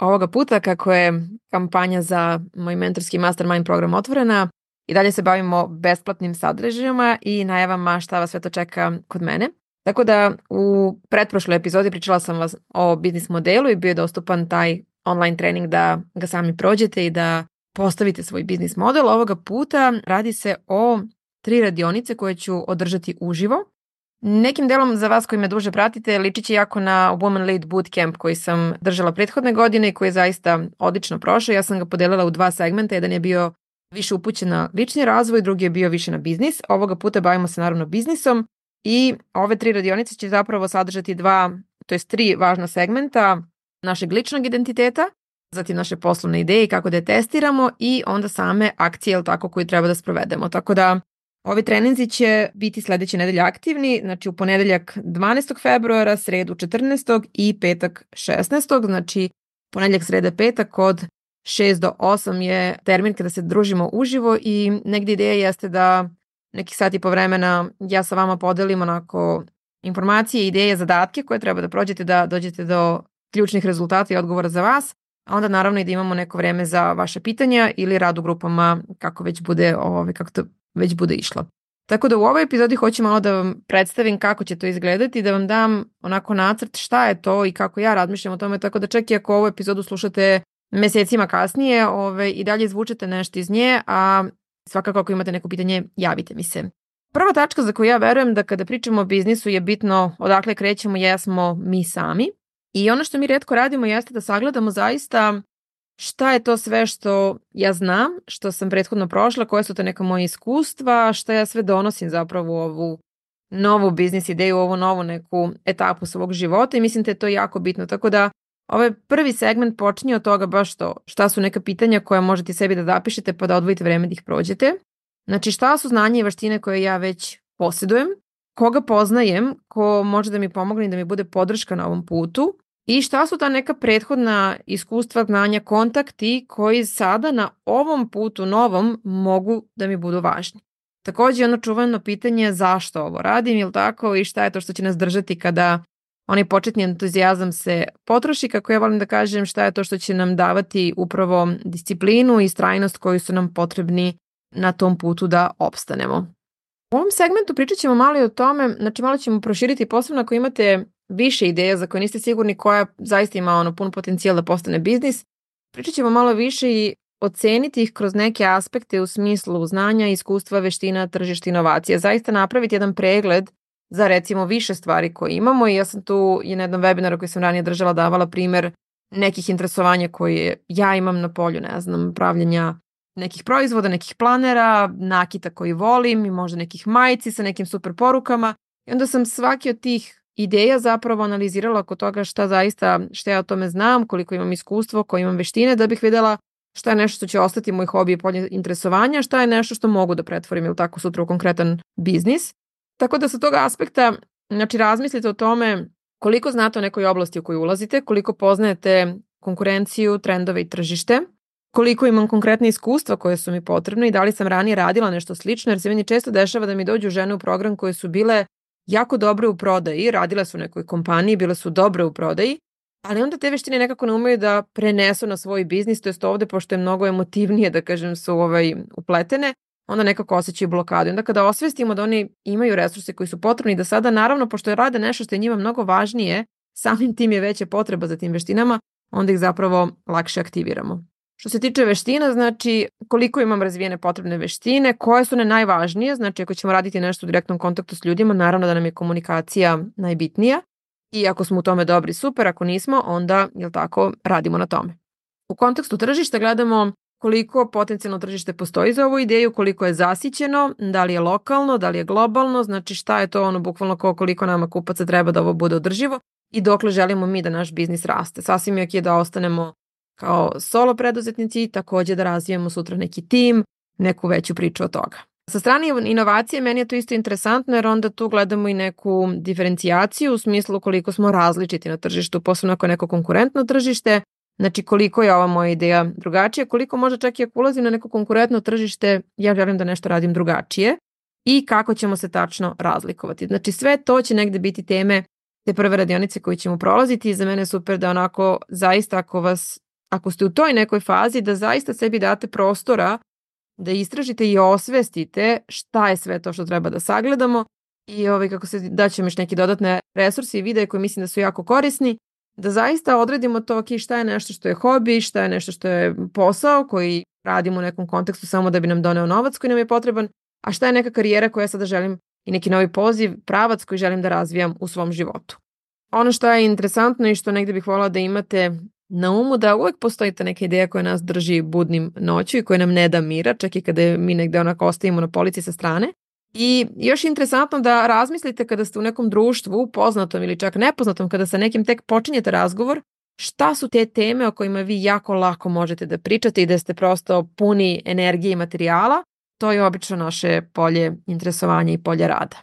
Ovoga puta kako je kampanja za moj mentorski mastermind program otvorena, i dalje se bavimo besplatnim sadržajima i najavama šta vas sve to čeka kod mene. Tako da u pretprošloj epizodi pričala sam vas o biznis modelu i bio je dostupan taj online trening da ga sami prođete i da postavite svoj biznis model. Ovoga puta radi se o tri radionice koje ću održati uživo. Nekim delom za vas koji me duže pratite liči će jako na Woman Lead Bootcamp koji sam držala prethodne godine i koji je zaista odlično prošao. Ja sam ga podelila u dva segmenta. Jedan je bio više upućen na lični razvoj, drugi je bio više na biznis. Ovoga puta bavimo se naravno biznisom i ove tri radionice će zapravo sadržati dva, to jest tri važna segmenta našeg ličnog identiteta, zatim naše poslovne ideje i kako da je testiramo i onda same akcije, tako, koje treba da sprovedemo. Tako da Ovi treninzi će biti sledeće nedelje aktivni, znači u ponedeljak 12. februara, sredu 14. i petak 16. Znači ponedeljak, sreda, petak od 6 do 8 je termin kada se družimo uživo i negde ideja jeste da neki sat i po vremena ja sa vama podelim onako informacije, ideje, zadatke koje treba da prođete da dođete do ključnih rezultata i odgovora za vas, a onda naravno i da imamo neko vreme za vaše pitanja ili rad u grupama kako već bude, ovaj, kako to već bude išlo. Tako da u ovoj epizodi hoću malo da vam predstavim kako će to izgledati, da vam dam onako nacrt šta je to i kako ja razmišljam o tome, tako da čak i ako ovu epizodu slušate mesecima kasnije ove, i dalje zvučete nešto iz nje, a svakako ako imate neko pitanje, javite mi se. Prva tačka za koju ja verujem da kada pričamo o biznisu je bitno odakle krećemo jesmo mi sami. I ono što mi redko radimo jeste da sagledamo zaista šta je to sve što ja znam, što sam prethodno prošla, koje su to neka moje iskustva, šta ja sve donosim zapravo u ovu novu biznis ideju, ovu novu neku etapu svog života i mislim da je to jako bitno. Tako da ovaj prvi segment počinje od toga baš to, šta su neka pitanja koja možete sebi da zapišete pa da odvojite vreme da ih prođete. Znači šta su znanje i vaštine koje ja već posjedujem, koga poznajem, ko može da mi pomogne i da mi bude podrška na ovom putu i šta su ta neka prethodna iskustva, znanja, kontakti koji sada na ovom putu novom mogu da mi budu važni. Takođe ono čuveno pitanje zašto ovo radim ili tako i šta je to što će nas držati kada onaj početni entuzijazam se potroši, kako ja volim da kažem šta je to što će nam davati upravo disciplinu i strajnost koju su nam potrebni na tom putu da opstanemo. U ovom segmentu pričat ćemo malo i o tome, znači malo ćemo proširiti posebno ako imate više ideja za koje niste sigurni koja zaista ima ono pun potencijal da postane biznis. Pričat ćemo malo više i oceniti ih kroz neke aspekte u smislu znanja, iskustva, veština, tržišta, inovacija. Zaista napraviti jedan pregled za recimo više stvari koje imamo i ja sam tu i na jednom webinaru koji sam ranije držala davala primer nekih interesovanja koje ja imam na polju, ne znam, pravljenja nekih proizvoda, nekih planera, nakita koji volim i možda nekih majici sa nekim super porukama. I onda sam svaki od tih ideja zapravo analizirala oko toga šta zaista, šta ja o tome znam, koliko imam iskustvo, koje imam veštine, da bih videla šta je nešto što će ostati moj hobi i polje interesovanja, šta je nešto što mogu da pretvorim ili tako sutra u konkretan biznis. Tako da sa tog aspekta, znači razmislite o tome koliko znate o nekoj oblasti u koju ulazite, koliko poznajete konkurenciju, trendove i tržište, koliko imam konkretne iskustva koje su mi potrebne i da li sam ranije radila nešto slično, jer se meni često dešava da mi dođu žene u program koje su bile jako dobre u prodaji, radile su u nekoj kompaniji, bile su dobre u prodaji, ali onda te veštine nekako ne umeju da prenesu na svoj biznis, to jest ovde, pošto je mnogo emotivnije, da kažem, su ovaj, upletene, onda nekako osjećaju blokadu. Onda kada osvestimo da oni imaju resurse koji su potrebni, da sada, naravno, pošto rade nešto što je njima mnogo važnije, samim tim je veća potreba za tim veštinama, onda ih zapravo lakše aktiviramo. Što se tiče veština, znači koliko imam razvijene potrebne veštine, koje su ne najvažnije, znači ako ćemo raditi nešto u direktnom kontaktu s ljudima, naravno da nam je komunikacija najbitnija i ako smo u tome dobri, super, ako nismo, onda, jel tako, radimo na tome. U kontekstu tržišta gledamo koliko potencijalno tržište postoji za ovu ideju, koliko je zasićeno, da li je lokalno, da li je globalno, znači šta je to ono bukvalno koliko nama kupaca treba da ovo bude održivo i dokle želimo mi da naš biznis raste. Sasvim je ok da ostanemo kao solo preduzetnici, takođe da razvijemo sutra neki tim, neku veću priču od toga. Sa strane inovacije meni je to isto interesantno jer onda tu gledamo i neku diferencijaciju u smislu koliko smo različiti na tržištu, posebno ako je neko konkurentno tržište, znači koliko je ova moja ideja drugačija, koliko možda čak i ako ulazim na neko konkurentno tržište, ja želim da nešto radim drugačije i kako ćemo se tačno razlikovati. Znači sve to će negde biti teme te prve radionice koje ćemo prolaziti i za mene je super da onako zaista ako vas ako ste u toj nekoj fazi da zaista sebi date prostora da istražite i osvestite šta je sve to što treba da sagledamo i ovaj, kako se daćemo još neki dodatne resursi i videe koje mislim da su jako korisni, da zaista odredimo to ok, šta je nešto što je hobi, šta je nešto što je posao koji radimo u nekom kontekstu samo da bi nam doneo novac koji nam je potreban, a šta je neka karijera koja sada želim i neki novi poziv, pravac koji želim da razvijam u svom životu. Ono što je interesantno i što negde bih volala da imate na umu da uvek postoji ta neka ideja koja nas drži budnim noću i koja nam ne da mira, čak i kada mi negde onako ostavimo na polici sa strane. I još je interesantno da razmislite kada ste u nekom društvu, poznatom ili čak nepoznatom, kada sa nekim tek počinjete razgovor, šta su te teme o kojima vi jako lako možete da pričate i da ste prosto puni energije i materijala, to je obično naše polje interesovanja i polje rada.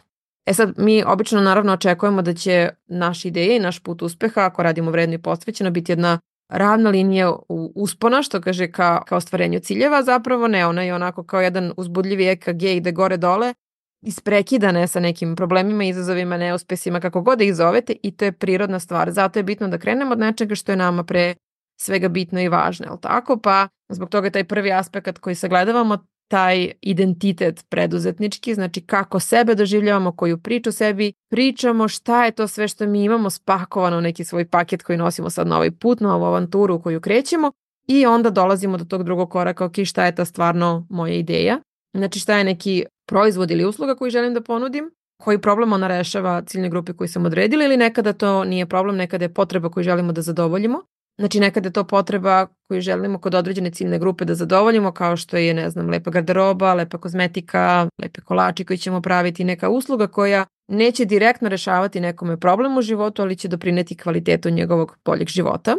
E sad, mi obično naravno očekujemo da će naša ideja i naš put uspeha, ako radimo vredno i posvećeno, biti jedna ravna linija uspona, što kaže ka, ka ostvarenju ciljeva, zapravo ne, ona je onako kao jedan uzbudljivi EKG ide gore dole, isprekidane sa nekim problemima, izazovima, neuspesima, kako god da ih zovete i to je prirodna stvar. Zato je bitno da krenemo od nečega što je nama pre svega bitno i važno, je li tako? Pa zbog toga taj prvi aspekt koji sagledavamo, taj identitet preduzetnički, znači kako sebe doživljavamo, koju priču sebi pričamo, šta je to sve što mi imamo spakovano u neki svoj paket koji nosimo sad na ovaj put, na ovu avanturu u koju krećemo i onda dolazimo do tog drugog koraka, ok, šta je ta stvarno moja ideja, znači šta je neki proizvod ili usluga koji želim da ponudim, koji problem ona rešava ciljne grupe koje sam odredila ili nekada to nije problem, nekada je potreba koju želimo da zadovoljimo Znači nekada je to potreba koju želimo kod određene ciljne grupe da zadovoljimo kao što je, ne znam, lepa garderoba, lepa kozmetika, lepe kolači koji ćemo praviti, neka usluga koja neće direktno rešavati nekome problem u životu, ali će doprineti kvalitetu njegovog boljeg života.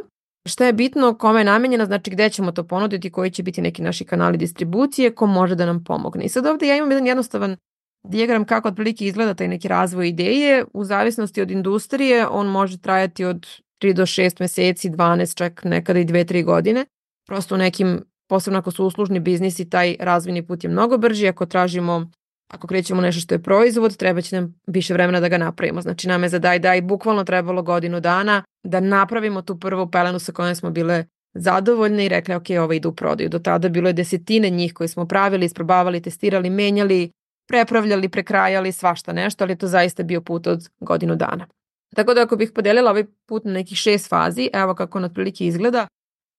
Šta je bitno, kome je namenjena, znači gde ćemo to ponuditi, koji će biti neki naši kanali distribucije, ko može da nam pomogne. I sad ovde ja imam jedan jednostavan dijagram kako otprilike izgleda taj neki razvoj ideje. U zavisnosti od industrije on može trajati od 3 do 6 meseci, 12, čak nekada i 2-3 godine. Prosto u nekim, posebno ako su uslužni biznisi, taj razvojni put je mnogo brži. Ako tražimo, ako krećemo nešto što je proizvod, treba će nam više vremena da ga napravimo. Znači nam je za daj daj bukvalno trebalo godinu dana da napravimo tu prvu pelenu sa kojom smo bile zadovoljne i rekli ok, ovo ide u prodaju. Do tada bilo je desetine njih koje smo pravili, isprobavali, testirali, menjali, prepravljali, prekrajali, svašta nešto, ali to zaista bio put od godinu dana. Tako da ako bih podelila ovaj put na nekih šest fazi, evo kako on otprilike izgleda,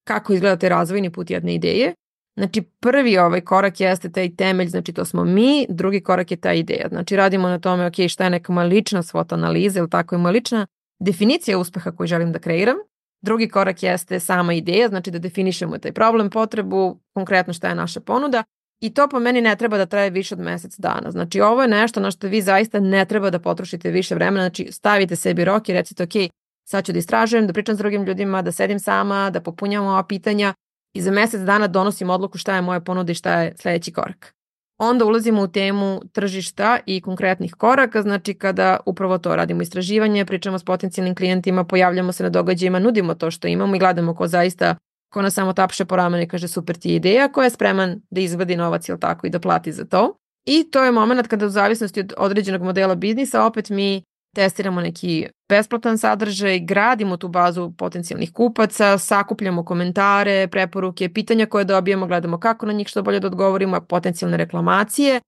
kako izgleda taj razvojni put jedne ideje. Znači prvi ovaj korak jeste taj temelj, znači to smo mi, drugi korak je ta ideja. Znači radimo na tome, ok, šta je neka moja lična svota analiza ili tako je moja lična definicija uspeha koju želim da kreiram. Drugi korak jeste sama ideja, znači da definišemo taj problem, potrebu, konkretno šta je naša ponuda I to po meni ne treba da traje više od mesec dana. Znači ovo je nešto na što vi zaista ne treba da potrošite više vremena. Znači stavite sebi rok i recite ok, sad ću da istražujem, da pričam s drugim ljudima, da sedim sama, da popunjam ova pitanja i za mesec dana donosim odluku šta je moja ponuda i šta je sledeći korak. Onda ulazimo u temu tržišta i konkretnih koraka, znači kada upravo to radimo istraživanje, pričamo s potencijalnim klijentima, pojavljamo se na događajima, nudimo to što imamo i gledamo ko zaista ko nas samo tapše po ramenu i kaže super ti je ideja, ko je spreman da izvadi novac ili tako i da plati za to. I to je moment kada u zavisnosti od određenog modela biznisa opet mi testiramo neki besplatan sadržaj, gradimo tu bazu potencijalnih kupaca, sakupljamo komentare, preporuke, pitanja koje dobijemo, gledamo kako na njih što bolje da odgovorimo, potencijalne reklamacije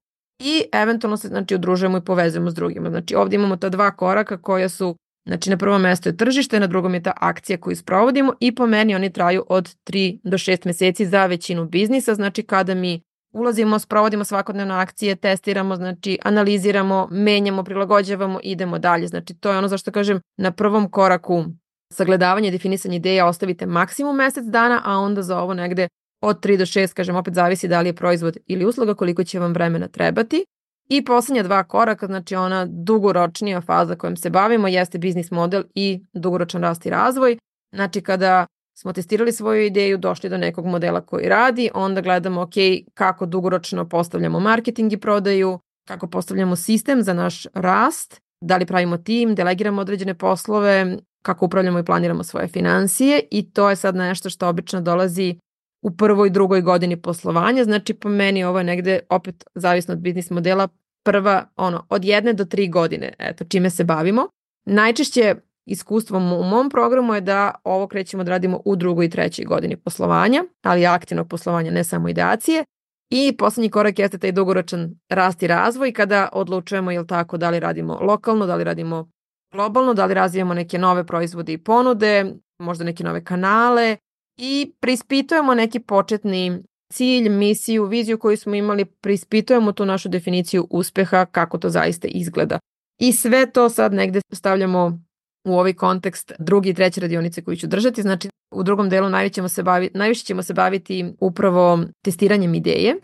i eventualno se znači, udružujemo i povezujemo s drugima. Znači ovdje imamo ta dva koraka koja su Znači na prvom mestu je tržište, na drugom je ta akcija koju sprovodimo i po meni oni traju od 3 do 6 meseci za većinu biznisa, znači kada mi ulazimo, sprovodimo svakodnevno akcije, testiramo, znači analiziramo, menjamo, prilagođavamo, idemo dalje. Znači to je ono zašto kažem na prvom koraku sagledavanje, definisanje ideja ostavite maksimum mesec dana, a onda za ovo negde od 3 do 6, kažem opet zavisi da li je proizvod ili usluga, koliko će vam vremena trebati. I poslednja dva koraka, znači ona dugoročnija faza kojom se bavimo jeste biznis model i dugoročan rast i razvoj. Znači kada smo testirali svoju ideju, došli do nekog modela koji radi, onda gledamo ok, kako dugoročno postavljamo marketing i prodaju, kako postavljamo sistem za naš rast, da li pravimo tim, delegiramo određene poslove, kako upravljamo i planiramo svoje financije i to je sad nešto što obično dolazi u prvoj i drugoj godini poslovanja, znači po meni ovo je negde opet zavisno od biznis modela prva ono od jedne do tri godine, eto čime se bavimo. Najčešće iskustvom u mom programu je da ovo krećemo da radimo u drugoj i trećoj godini poslovanja, ali aktivnog poslovanja, ne samo ideacije. I poslednji korak jeste taj dugoročan rast i razvoj kada odlučujemo jel tako da li radimo lokalno, da li radimo globalno, da li razvijamo neke nove proizvode i ponude, možda neke nove kanale i prispitujemo neki početni cilj, misiju, viziju koju smo imali, prispitujemo tu našu definiciju uspeha, kako to zaista izgleda. I sve to sad negde stavljamo u ovaj kontekst drugi i treće radionice koju ću držati. Znači, u drugom delu najviše ćemo se baviti, najviše ćemo se baviti upravo testiranjem ideje.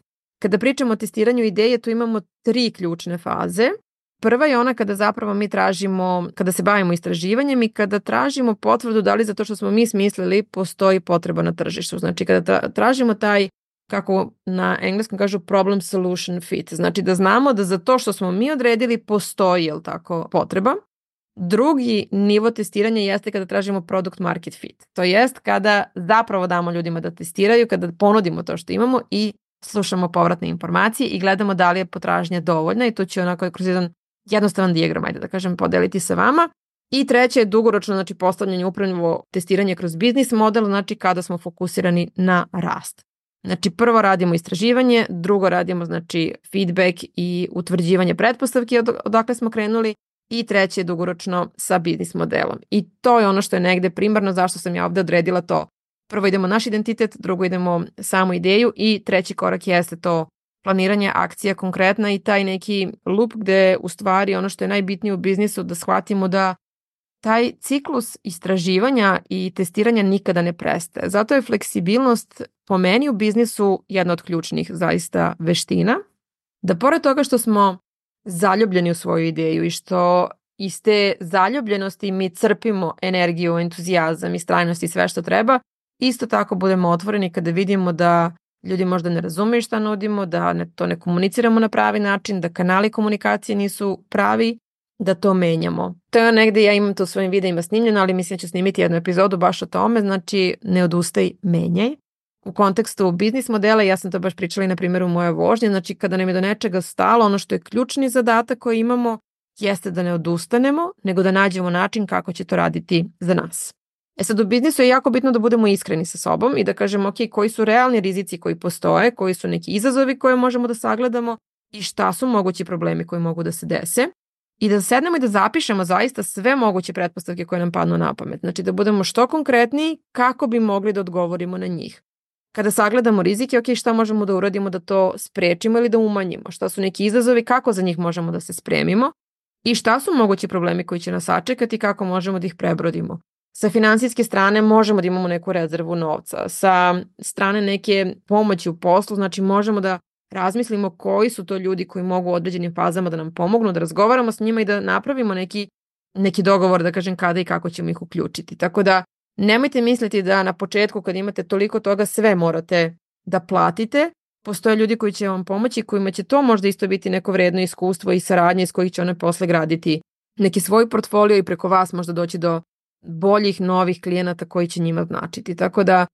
Kada pričamo o testiranju ideje, tu imamo tri ključne faze. Prva je ona kada zapravo mi tražimo, kada se bavimo istraživanjem i kada tražimo potvrdu da li za to što smo mi smislili postoji potreba na tržištu. Znači kada tražimo taj kako na engleskom kažu problem solution fit. Znači da znamo da za to što smo mi odredili postoji, jel tako, potreba. Drugi nivo testiranja jeste kada tražimo product market fit. To jest kada zapravo damo ljudima da testiraju, kada ponudimo to što imamo i slušamo povratne informacije i gledamo da li je potražnja dovoljna i to će onako kroz jedan jednostavan dijagram, ajde da kažem, podeliti sa vama. I treće je dugoročno, znači postavljanje upravljivo testiranje kroz biznis model, znači kada smo fokusirani na rast. Znači prvo radimo istraživanje, drugo radimo znači feedback i utvrđivanje pretpostavki od, odakle smo krenuli i treće je dugoročno sa biznis modelom. I to je ono što je negde primarno zašto sam ja ovde odredila to. Prvo idemo naš identitet, drugo idemo samu ideju i treći korak jeste to planiranje akcija konkretna i taj neki lup gde u stvari ono što je najbitnije u biznisu da shvatimo da taj ciklus istraživanja i testiranja nikada ne prestaje. Zato je fleksibilnost po meni u biznisu jedna od ključnih zaista veština. Da pored toga što smo zaljubljeni u svoju ideju i što iz te zaljubljenosti mi crpimo energiju, entuzijazam i strajnost i sve što treba, isto tako budemo otvoreni kada vidimo da ljudi možda ne razumeju šta nudimo, da ne, to ne komuniciramo na pravi način, da kanali komunikacije nisu pravi, da to menjamo. To je negde ja imam to u svojim videima snimljeno, ali mislim da ću snimiti jednu epizodu baš o tome, znači ne odustaj, menjaj. U kontekstu biznis modela, ja sam to baš pričala i na primjeru moje vožnje, znači kada nam je do nečega stalo, ono što je ključni zadatak koji imamo jeste da ne odustanemo, nego da nađemo način kako će to raditi za nas. E sad u biznisu je jako bitno da budemo iskreni sa sobom i da kažemo ok, koji su realni rizici koji postoje, koji su neki izazovi koje možemo da sagledamo i šta su mogući problemi koji mogu da se dese i da sednemo i da zapišemo zaista sve moguće pretpostavke koje nam padnu na pamet. Znači da budemo što konkretniji kako bi mogli da odgovorimo na njih. Kada sagledamo rizike, ok, šta možemo da uradimo da to sprečimo ili da umanjimo, šta su neki izazovi, kako za njih možemo da se spremimo i šta su mogući problemi koji će nas sačekati i kako možemo da ih prebrodimo. Sa finansijske strane možemo da imamo neku rezervu novca, sa strane neke pomoći u poslu, znači možemo da razmislimo koji su to ljudi koji mogu u određenim fazama da nam pomognu, da razgovaramo s njima i da napravimo neki, neki dogovor, da kažem kada i kako ćemo ih uključiti. Tako da nemojte misliti da na početku kad imate toliko toga sve morate da platite. Postoje ljudi koji će vam pomoći, kojima će to možda isto biti neko vredno iskustvo i saradnje iz kojih će one posle graditi neki svoj portfolio i preko vas možda doći do boljih novih klijenata koji će njima značiti. Tako da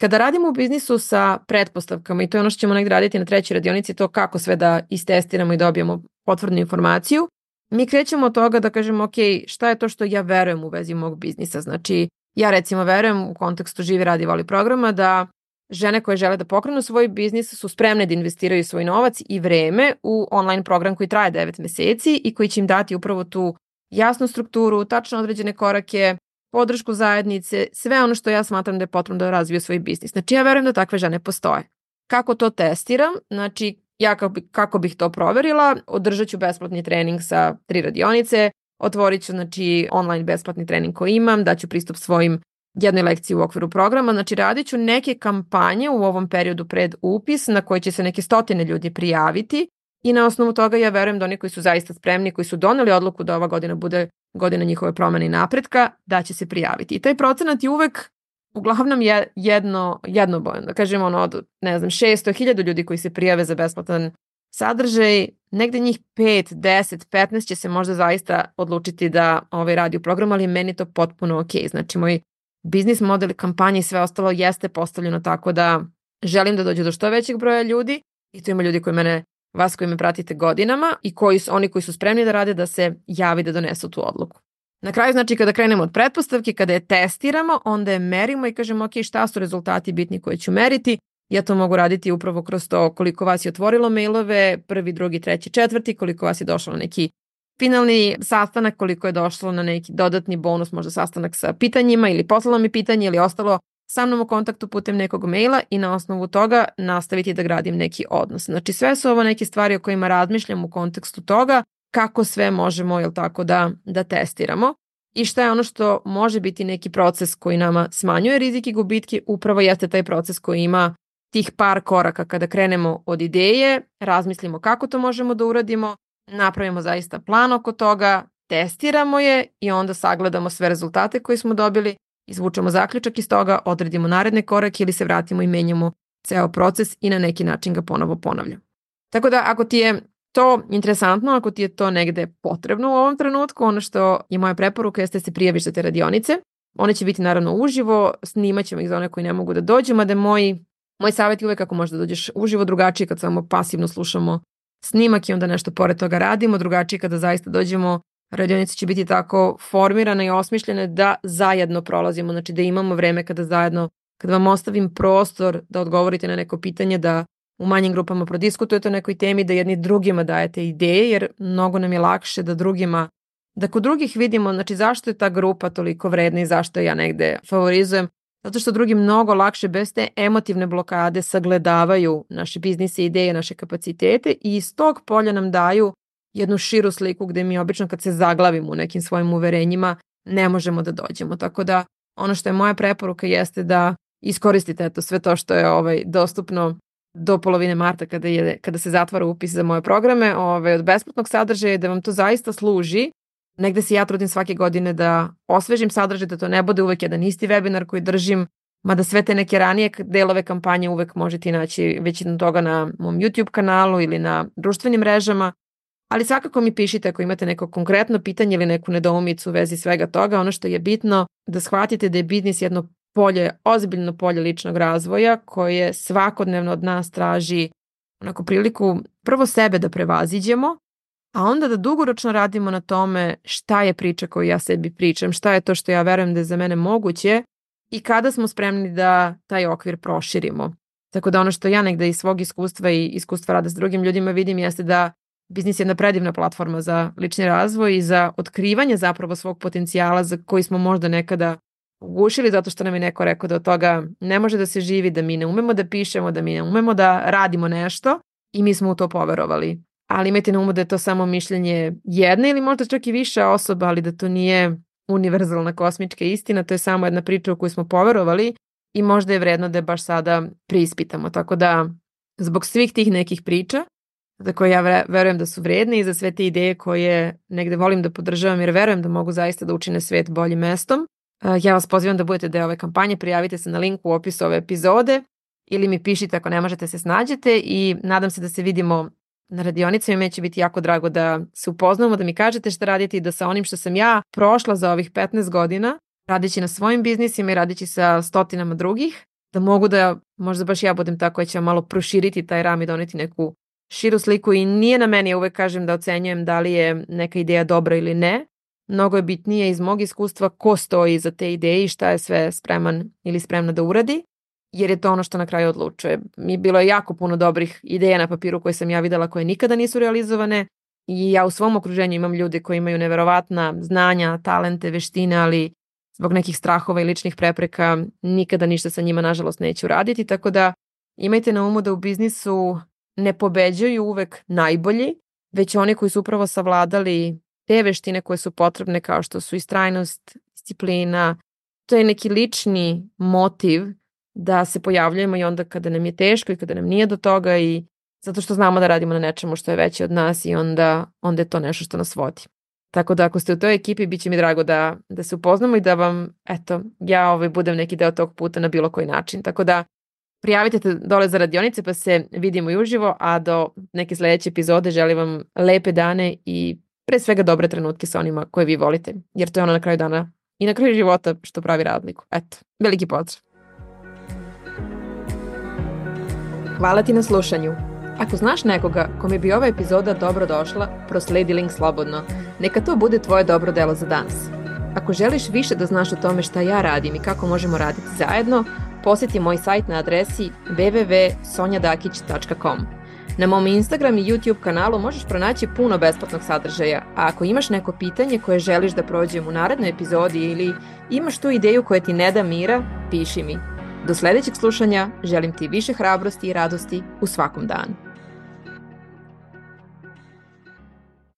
kada radimo u biznisu sa pretpostavkama i to je ono što ćemo negdje raditi na trećoj radionici, to kako sve da istestiramo i dobijemo potvrdnu informaciju, mi krećemo od toga da kažemo ok, šta je to što ja verujem u vezi mog biznisa. Znači, ja recimo verujem u kontekstu živi radi voli programa da žene koje žele da pokrenu svoj biznis su spremne da investiraju svoj novac i vreme u online program koji traje 9 meseci i koji će im dati upravo tu jasnu strukturu, tačno određene korake, podršku zajednice, sve ono što ja smatram da je potrebno da razviju svoj biznis. Znači ja verujem da takve žene postoje. Kako to testiram? Znači ja kako, bi, kako bih to proverila, održat ću besplatni trening sa tri radionice, otvorit ću znači, online besplatni trening koji imam, daću pristup svojim jednoj lekciji u okviru programa, znači radit ću neke kampanje u ovom periodu pred upis na koje će se neke stotine ljudi prijaviti i na osnovu toga ja verujem da oni koji su zaista spremni, koji su doneli odluku da ova godina bude godina njihove promene i napretka, da će se prijaviti. I taj procenat je uvek uglavnom je jedno, jednobojno. Da kažemo ono od, ne znam, 600.000 ljudi koji se prijave za besplatan sadržaj, negde njih 5, 10, 15 će se možda zaista odlučiti da ovaj radi u programu, ali meni to potpuno ok. Znači, moj biznis model, kampanje i sve ostalo jeste postavljeno tako da želim da dođe do što većeg broja ljudi i tu ima ljudi koji mene, vas koji me pratite godinama i koji su, oni koji su spremni da rade da se javi da donesu tu odluku. Na kraju, znači, kada krenemo od pretpostavke, kada je testiramo, onda je merimo i kažemo, ok, šta su rezultati bitni koje ću meriti, Ja to mogu raditi upravo kroz to koliko vas je otvorilo mailove, prvi, drugi, treći, četvrti, koliko vas je došlo na neki finalni sastanak, koliko je došlo na neki dodatni bonus, možda sastanak sa pitanjima ili poslalo mi pitanje ili ostalo sa mnom u kontaktu putem nekog maila i na osnovu toga nastaviti da gradim neki odnos. Znači sve su ovo neke stvari o kojima razmišljam u kontekstu toga kako sve možemo jel tako da, da testiramo i šta je ono što može biti neki proces koji nama smanjuje rizik i gubitke, upravo jeste taj proces koji ima tih par koraka kada krenemo od ideje, razmislimo kako to možemo da uradimo, napravimo zaista plan oko toga, testiramo je i onda sagledamo sve rezultate koje smo dobili, izvučemo zaključak iz toga, odredimo naredne korake ili se vratimo i menjamo ceo proces i na neki način ga ponovo ponavljamo. Tako da ako ti je to interesantno, ako ti je to negde potrebno u ovom trenutku, ono što je moja preporuka jeste da se prijaviš za te radionice. One će biti naravno uživo, snimat ćemo ih za one koji ne mogu da dođu, mada moji Moj savjet je uvek ako možda dođeš uživo drugačije kad samo pasivno slušamo snimak i onda nešto pored toga radimo, drugačije kada zaista dođemo radionice će biti tako formirane i osmišljene da zajedno prolazimo, znači da imamo vreme kada zajedno, kada vam ostavim prostor da odgovorite na neko pitanje, da u manjim grupama prodiskutujete o nekoj temi, da jedni drugima dajete ideje, jer mnogo nam je lakše da drugima, da kod drugih vidimo, znači zašto je ta grupa toliko vredna i zašto ja negde favorizujem, Zato što drugi mnogo lakše bez te emotivne blokade sagledavaju naše biznise, ideje, naše kapacitete i iz tog polja nam daju jednu širu sliku gde mi obično kad se zaglavimo u nekim svojim uverenjima ne možemo da dođemo. Tako da ono što je moja preporuka jeste da iskoristite eto sve to što je ovaj dostupno do polovine marta kada, je, kada se zatvara upis za moje programe ovaj, od besplatnog sadržaja da vam to zaista služi negde se ja trudim svake godine da osvežim sadržaj, da to ne bude uvek jedan isti webinar koji držim, mada sve te neke ranije delove kampanje uvek možete naći većinu toga na mom YouTube kanalu ili na društvenim mrežama, ali svakako mi pišite ako imate neko konkretno pitanje ili neku nedoumicu u vezi svega toga. Ono što je bitno da shvatite da je biznis jedno polje, ozbiljno polje ličnog razvoja koje svakodnevno od nas traži onako priliku prvo sebe da prevaziđemo, a onda da dugoročno radimo na tome šta je priča koju ja sebi pričam, šta je to što ja verujem da je za mene moguće i kada smo spremni da taj okvir proširimo. Tako da ono što ja negde iz svog iskustva i iskustva rada s drugim ljudima vidim jeste da biznis je jedna predivna platforma za lični razvoj i za otkrivanje zapravo svog potencijala za koji smo možda nekada ugušili zato što nam je neko rekao da od toga ne može da se živi, da mi ne umemo da pišemo, da mi ne umemo da radimo nešto i mi smo u to poverovali ali imajte na umu da je to samo mišljenje jedne ili možda čak i više osoba, ali da to nije univerzalna kosmička istina, to je samo jedna priča u koju smo poverovali i možda je vredno da je baš sada prispitamo. Tako da, zbog svih tih nekih priča, za koje ja verujem da su vredne i za sve te ideje koje negde volim da podržavam jer verujem da mogu zaista da učine svet boljim mestom, ja vas pozivam da budete deo ove kampanje, prijavite se na link u opisu ove epizode ili mi pišite ako ne možete se snađete i nadam se da se vidimo na radionicama i će biti jako drago da se upoznamo, da mi kažete šta radite i da sa onim što sam ja prošla za ovih 15 godina, radići na svojim biznisima i radići sa stotinama drugih, da mogu da možda baš ja budem tako koja će malo proširiti taj ram i doneti neku širu sliku i nije na meni, ja uvek kažem da ocenjujem da li je neka ideja dobra ili ne. Mnogo je bitnije iz mog iskustva ko stoji za te ideje i šta je sve spreman ili spremna da uradi jer je to ono što na kraju odlučuje. Mi bilo je jako puno dobrih ideja na papiru koje sam ja videla koje nikada nisu realizovane i ja u svom okruženju imam ljude koji imaju neverovatna znanja, talente, veštine, ali zbog nekih strahova i ličnih prepreka nikada ništa sa njima nažalost neću raditi, tako da imajte na umu da u biznisu ne pobeđuju uvek najbolji, već oni koji su upravo savladali te veštine koje su potrebne kao što su istrajnost, disciplina, to je neki lični motiv da se pojavljujemo i onda kada nam je teško i kada nam nije do toga i zato što znamo da radimo na nečemu što je veće od nas i onda, onda je to nešto što nas vodi. Tako da ako ste u toj ekipi, bit će mi drago da, da se upoznamo i da vam, eto, ja ovaj, budem neki deo tog puta na bilo koji način. Tako da prijavite te dole za radionice pa se vidimo i uživo, a do neke sledeće epizode želim vam lepe dane i pre svega dobre trenutke sa onima koje vi volite, jer to je ono na kraju dana i na kraju života što pravi radniku. Eto, veliki pozdrav. Hvala ti na slušanju. Ako znaš nekoga kome bi ova epizoda dobro došla, prosledi link slobodno. Neka to bude tvoje dobro delo za danas. Ako želiš više da znaš o tome šta ja radim i kako možemo raditi zajedno, poseti moj sajt na adresi www.sonjadakić.com. Na mom Instagram i YouTube kanalu možeš pronaći puno besplatnog sadržaja, a ako imaš neko pitanje koje želiš da prođem u narednoj epizodi ili imaš tu ideju koja ti ne da mira, piši mi. Do sledećeg slušanja želim ti više hrabrosti i radosti u svakom danu.